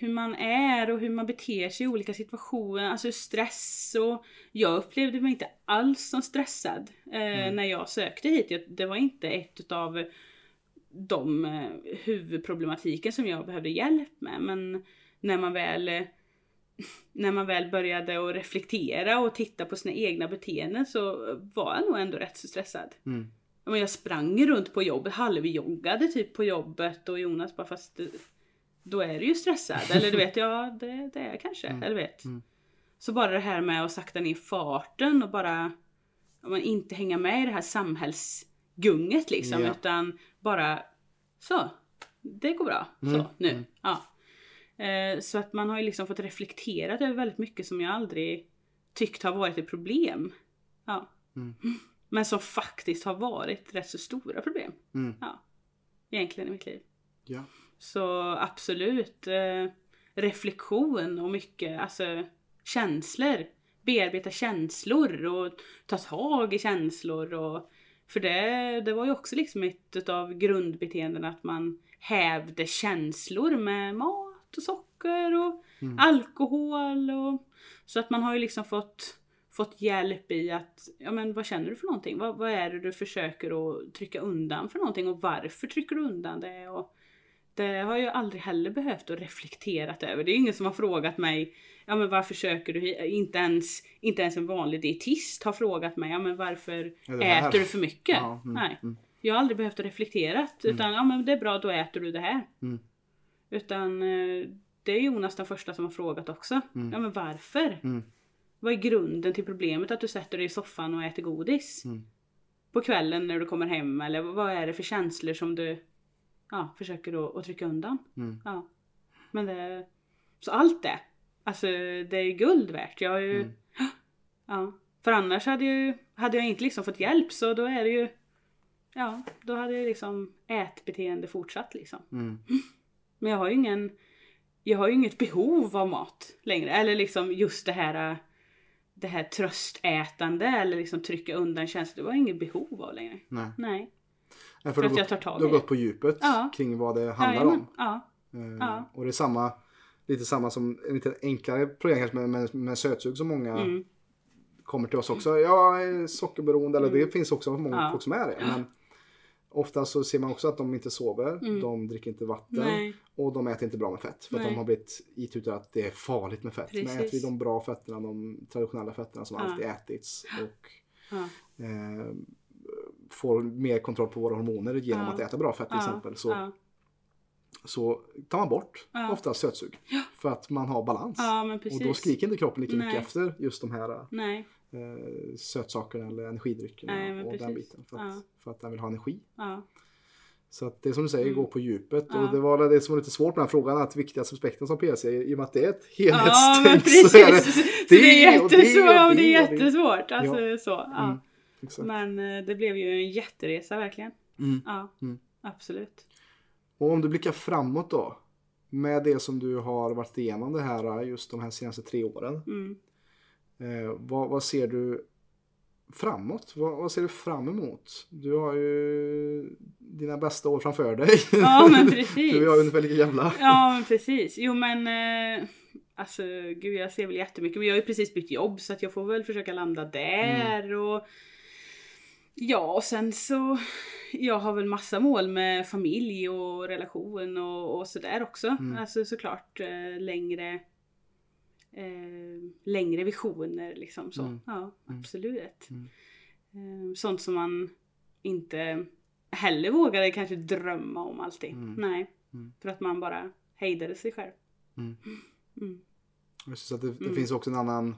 hur man är och hur man beter sig i olika situationer, alltså stress och jag upplevde mig inte alls som stressad eh, när jag sökte hit. Det var inte ett utav de eh, huvudproblematiken som jag behövde hjälp med men när man väl eh, när man väl började att reflektera och titta på sina egna beteenden så var jag nog ändå rätt så stressad. Mm. Jag sprang runt på jobbet, halvjoggade typ på jobbet och Jonas bara fast du- då är du ju stressad. Eller du vet, ja det, det är jag kanske. Eller vet. Mm. Så bara det här med att sakta ner farten och bara ja, men inte hänga med i det här samhällsgunget liksom. Ja. Utan bara så, det går bra. Mm, Så, nu. mm. Ja. Eh, så att man har ju liksom fått reflektera över väldigt mycket som jag aldrig tyckt har varit ett problem. Ja. Mm. Men som faktiskt har varit rätt så stora problem. Mm. Ja. Egentligen i mitt liv. Ja. Så absolut eh, reflektion och mycket, alltså känslor. Bearbeta känslor och ta tag i känslor och för det, det var ju också liksom ett av grundbeteendena att man hävde känslor med mat och socker och Mm. alkohol och så att man har ju liksom fått fått hjälp i att, ja men vad känner du för någonting? Vad, vad är det du försöker att trycka undan för någonting och varför trycker du undan det? Och det har jag aldrig heller behövt att reflekterat över. Det är ingen som har frågat mig, ja men varför söker du? Inte ens, inte ens en vanlig dietist har frågat mig, ja men varför äter du för mycket? Ja, mm, Nej. mm. Jag har aldrig behövt reflekterat utan ja men det är bra då äter du det här. Mm. Utan eh, det är Jonas den första som har frågat också. Mm. Ja men varför? Mm. Vad är grunden till problemet att du sätter dig i soffan och äter godis? Mm. På kvällen när du kommer hem eller vad är det för känslor som du ja, försöker att, att trycka undan? Mm. Ja. Men det, så allt det, alltså det är ju guld värt. Jag har ju, Mm. ja. För annars hade jag, ju- hade jag inte liksom fått hjälp så då är det ju, ja, då hade ju liksom ätbeteende fortsatt liksom. Mm. Men jag har ju ingen, jag har ju inget behov av mat längre. Eller liksom just det här, det här tröstätande eller liksom trycka undan känslor. Det var inget behov av längre. Nej. Nej. Ja, För du att har jag tar gått- tag Du i har det. gått på djupet Ja. kring vad det handlar Jajamän. om. Ja. Eh, Ja. Och det är samma, lite samma som en lite enklare program kanske med, med, med sötsug som många Mm. kommer till oss också. Jag är sockerberoende, eller det finns också många Ja. folk som är det. Men ofta så ser man också att de inte sover, Mm. de dricker inte vatten Nej. och de äter inte bra med fett. För att Nej. de har blivit itutade att det är farligt med fett. Men Precis. äter vi de bra fetterna, de traditionella fetterna som Ja. alltid ätits och Ja. eh, får mer kontroll på våra hormoner genom Ja. att äta bra fett till exempel. Så, så tar man bort Ja. ofta sötsug. För att man har balans. och då skriker inte kroppen lika mycket Nej. efter just de här Nej. eh, sötsakerna eller energidryckerna Nej, och den precis. biten. För att, för att den vill ha energi. Så att det är som du säger, Mm. gå på djupet. Ja. Och det var det som var lite svårt med den här frågan, att viktigaste aspekten som PC, i och med att det är ett Ja, men helhetstänk precis. så är det Så det är och det och det det är och det. jättesvårt. Alltså Ja. så. Ja. Mm, exakt. Men eh, det blev ju en jätteresa verkligen. Mm. Ja, Mm. absolut. Och om du blickar framåt då, med det som du har varit igenom det här just de här senaste tre åren. Mm. Eh, vad, vad ser du framåt? Vad, vad ser du fram emot? Du har ju dina bästa år framför dig. Ja, men precis. du är ungefär lika gamla. Ja men precis. Jo men eh, alltså gud jag ser väl jättemycket. Men jag har ju precis bytt jobb så att jag får väl försöka landa där och Ja, och sen så, jag har väl massa mål med familj och relation och, och sådär också. Mm. Alltså såklart eh, längre, eh, längre visioner liksom så. Mm. Ja, Mm. absolut. Mm. Eh, sånt som man inte heller vågade kanske drömma om alltid. Mm. Nej, Mm. för att man bara hejdade sig själv. Mm. Så att det, det finns också en annan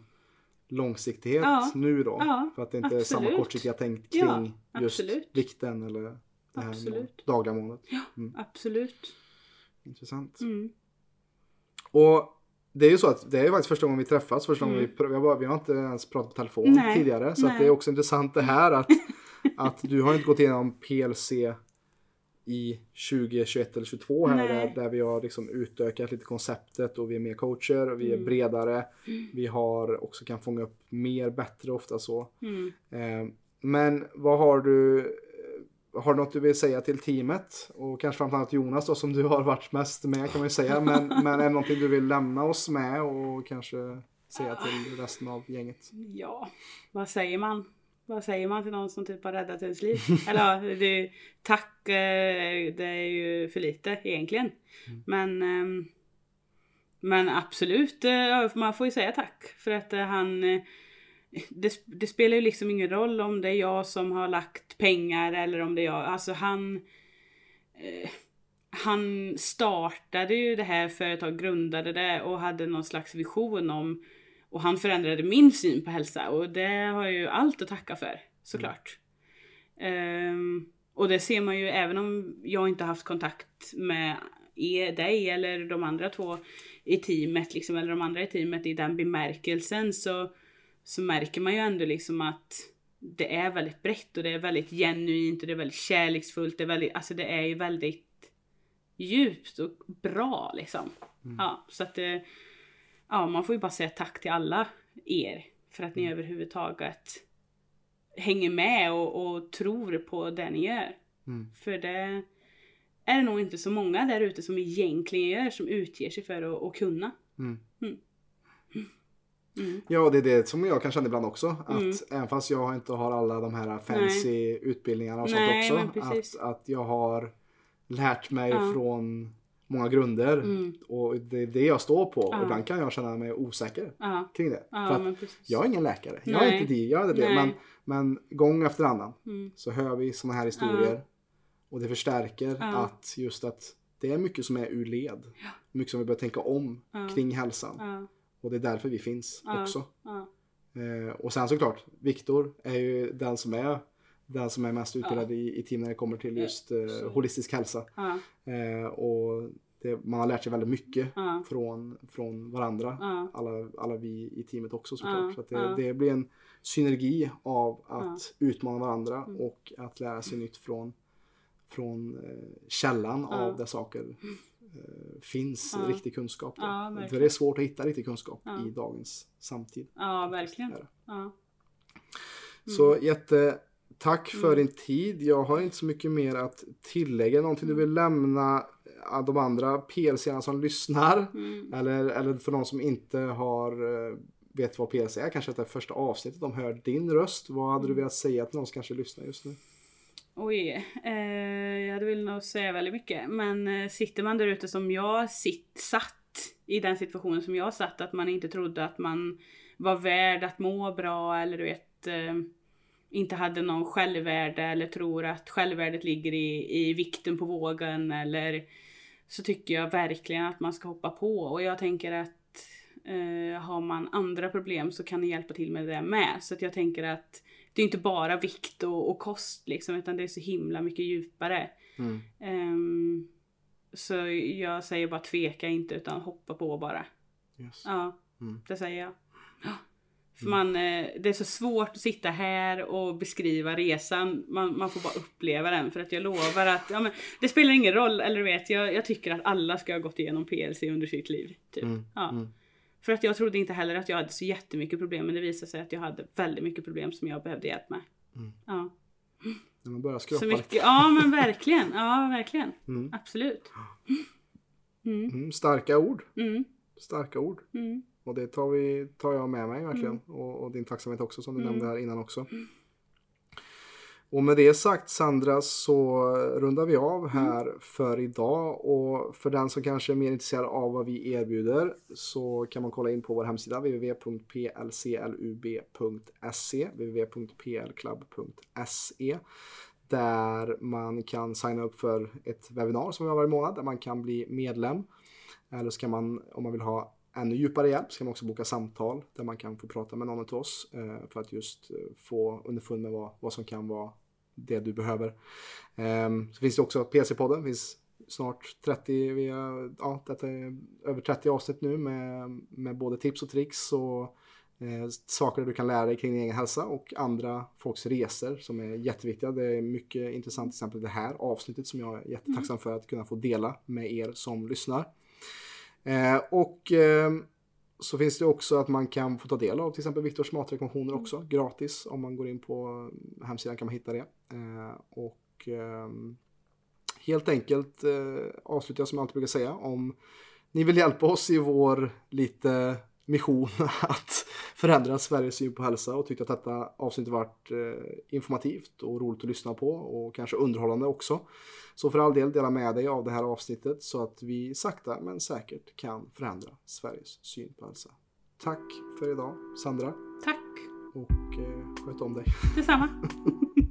långsiktighet Ja. nu då. Ja, för att det inte är samma absolut. kortsiktiga tänk kring Ja, just absolut. vikten eller det här Absolut. dagliga målet. Absolut. Intressant. Mm. Och det är ju så att det är ju faktiskt första gången vi träffas. Första gången Mm. vi, vi, har vi har inte ens pratat på telefon Nej, tidigare. Så det är också intressant det här att, att du har inte gått igenom PLC i 2021 eller 22 här där, där vi har liksom utökat lite konceptet och vi är mer coacher, vi är Mm. bredare, vi har också kan fånga upp mer bättre ofta så. Mm. Eh, men vad har du eh, har du något du vill säga till teamet? Och kanske framförallt Jonas då som du har varit mest med kan man ju säga. Men, men är det någonting du vill lämna oss med och kanske säga till resten av gänget? Ja, vad säger man? Vad säger man till någon som typ har räddat ens liv? Eller det, tack, eh, det är ju för lite egentligen. Men, ehm, men absolut, eh, man får ju säga tack. För att eh, han, det, det spelar ju liksom ingen roll om det är jag som har lagt pengar eller om det är jag. Alltså han, han startade ju det här företaget, grundade det och hade någon slags vision om och han förändrade min syn på hälsa och det har jag ju allt att tacka för såklart. Ehm, och det ser man ju även om jag inte haft kontakt med er, dig eller de andra två i teamet liksom, eller de andra i teamet i den bemärkelsen så, så märker man ju ändå liksom att det är väldigt brett och det är väldigt genuint och det är väldigt kärleksfullt. Det är väldigt, alltså det är ju väldigt djupt och bra liksom. Ja, så att det, ja, man får ju bara säga tack till alla er för att ni överhuvudtaget hänger med och, och tror på det ni gör. Mm. För det är det nog inte så många där ute som egentligen gör som utger sig för att, att kunna. Mm. Mm. Ja, det är det som jag kan känna ibland också. Att Mm. även fast jag inte har alla de här fancy utbildningarna och Nej, sånt men också. Att, att jag har lärt mig Ja. från många grunder. Mm. Och det är det jag står på. Ja. Och ibland kan jag känna mig osäker Ja, kring det. ja För att jag är ingen läkare. Jag är Nej. inte det, jag är inte det. Nej. Men, men gång efter annan Mm. så hör vi sådana här historier. Och det förstärker att just att det är mycket som är ur led. Mycket som vi bör tänka om kring hälsan. Och det är därför vi finns också. Eh, och sen såklart, Viktor är ju den som är den som är mest utbildad i, i team när det kommer till Ja, just eh, holistisk hälsa. ja, Eh, och det, man har lärt sig väldigt mycket ja, från, från varandra. ja, Alla, alla vi i teamet också såklart. Ja, så det, ja. det blir en synergi av att utmana varandra Mm. och att lära sig nytt från, från eh, källan Ja. av där saker eh, finns Ja. riktig kunskap. Ja, För det är svårt att hitta riktig kunskap Ja. i dagens samtid. ja, verkligen. Ja. Så Mm. Jättetack för din tid. Jag har inte så mycket mer att tillägga. Någonting du Mm. vill lämna eh, de andra PLC som lyssnar? Mm. Eller, eller för någon som inte har eh, vet vad PLC är, kanske att det är första avsnittet de hör din röst. Vad hade du Mm. velat säga till någon som kanske lyssnar just nu? Oj, eh, jag hade väl nog säga väldigt mycket. Men eh, sitter man där ute som jag sitt, satt i den situationen som jag satt, att man inte trodde att man var värd att må bra eller du vet eh, inte hade någon självvärde eller tror att självvärdet ligger i, i vikten på vågen eller så tycker jag verkligen att man ska hoppa på och jag tänker att eh, har man andra problem så kan ni hjälpa till med det med. Så att jag tänker att det är inte bara vikt och, och kost liksom utan det är så himla mycket djupare. Mm. Ehm, så jag säger bara tveka inte utan hoppa på bara. Yes. Ja, Mm. det säger jag. För man, eh, det är så svårt att sitta här och beskriva resan. Man, man får bara uppleva den. För att jag lovar att ja, men, det spelar ingen roll. Eller du vet, jag, jag tycker att alla ska ha gått igenom PLC under sitt liv. Typ. Mm. Ja. Mm. För att jag trodde inte heller att jag hade så jättemycket problem. Men det visade sig att jag hade väldigt mycket problem som jag behövde hjälp med. Mm. Ja. När man börjar skrapa mycket, ja men verkligen. Ja verkligen. Mm. Absolut. Mm, Mm. Starka ord. mm, Starka ord. mm. Och det tar, vi, tar jag med mig verkligen. Och, och din tacksamhet också som du Mm. nämnde här innan också. Och med det sagt Sandra så rundar vi av här för idag och för den som kanske är mer intresserad av vad vi erbjuder så kan man kolla in på vår hemsida www.plclub.se www.plclub.se där man kan signa upp för ett webbinar som vi har varje månad där man kan bli medlem. Eller så kan man, om man vill ha ännu djupare hjälp, så kan man också boka samtal där man kan få prata med någon av oss eh, för att just eh, få underfund med vad, vad som kan vara det du behöver. Ehm, så finns det också PC-podden, finns snart 30, vi har, ja, detta är över 30 avsnitt nu med, med både tips och tricks och eh, saker du kan lära dig kring din egen hälsa och andra folks resor som är jätteviktiga. Det är mycket intressant, till exempel det här avsnittet som jag är jättetacksam för att kunna få dela med er som lyssnar. Eh, och eh, så finns det också att man kan få ta del av till exempel Viktors matrekommendationer också gratis. Om man går in på hemsidan kan man hitta det. Eh, och ehm, helt enkelt eh, avslutar jag som jag alltid brukar säga om ni vill hjälpa oss i vår lite mission att förändra Sveriges syn på hälsa och tyckte att detta avsnitt varit eh, informativt och roligt att lyssna på och kanske underhållande också. Så för all del dela med dig av det här avsnittet så att vi sakta men säkert kan förändra Sveriges syn på hälsa. Tack för idag Sandra Tack! och eh, sköt om dig. Detsamma!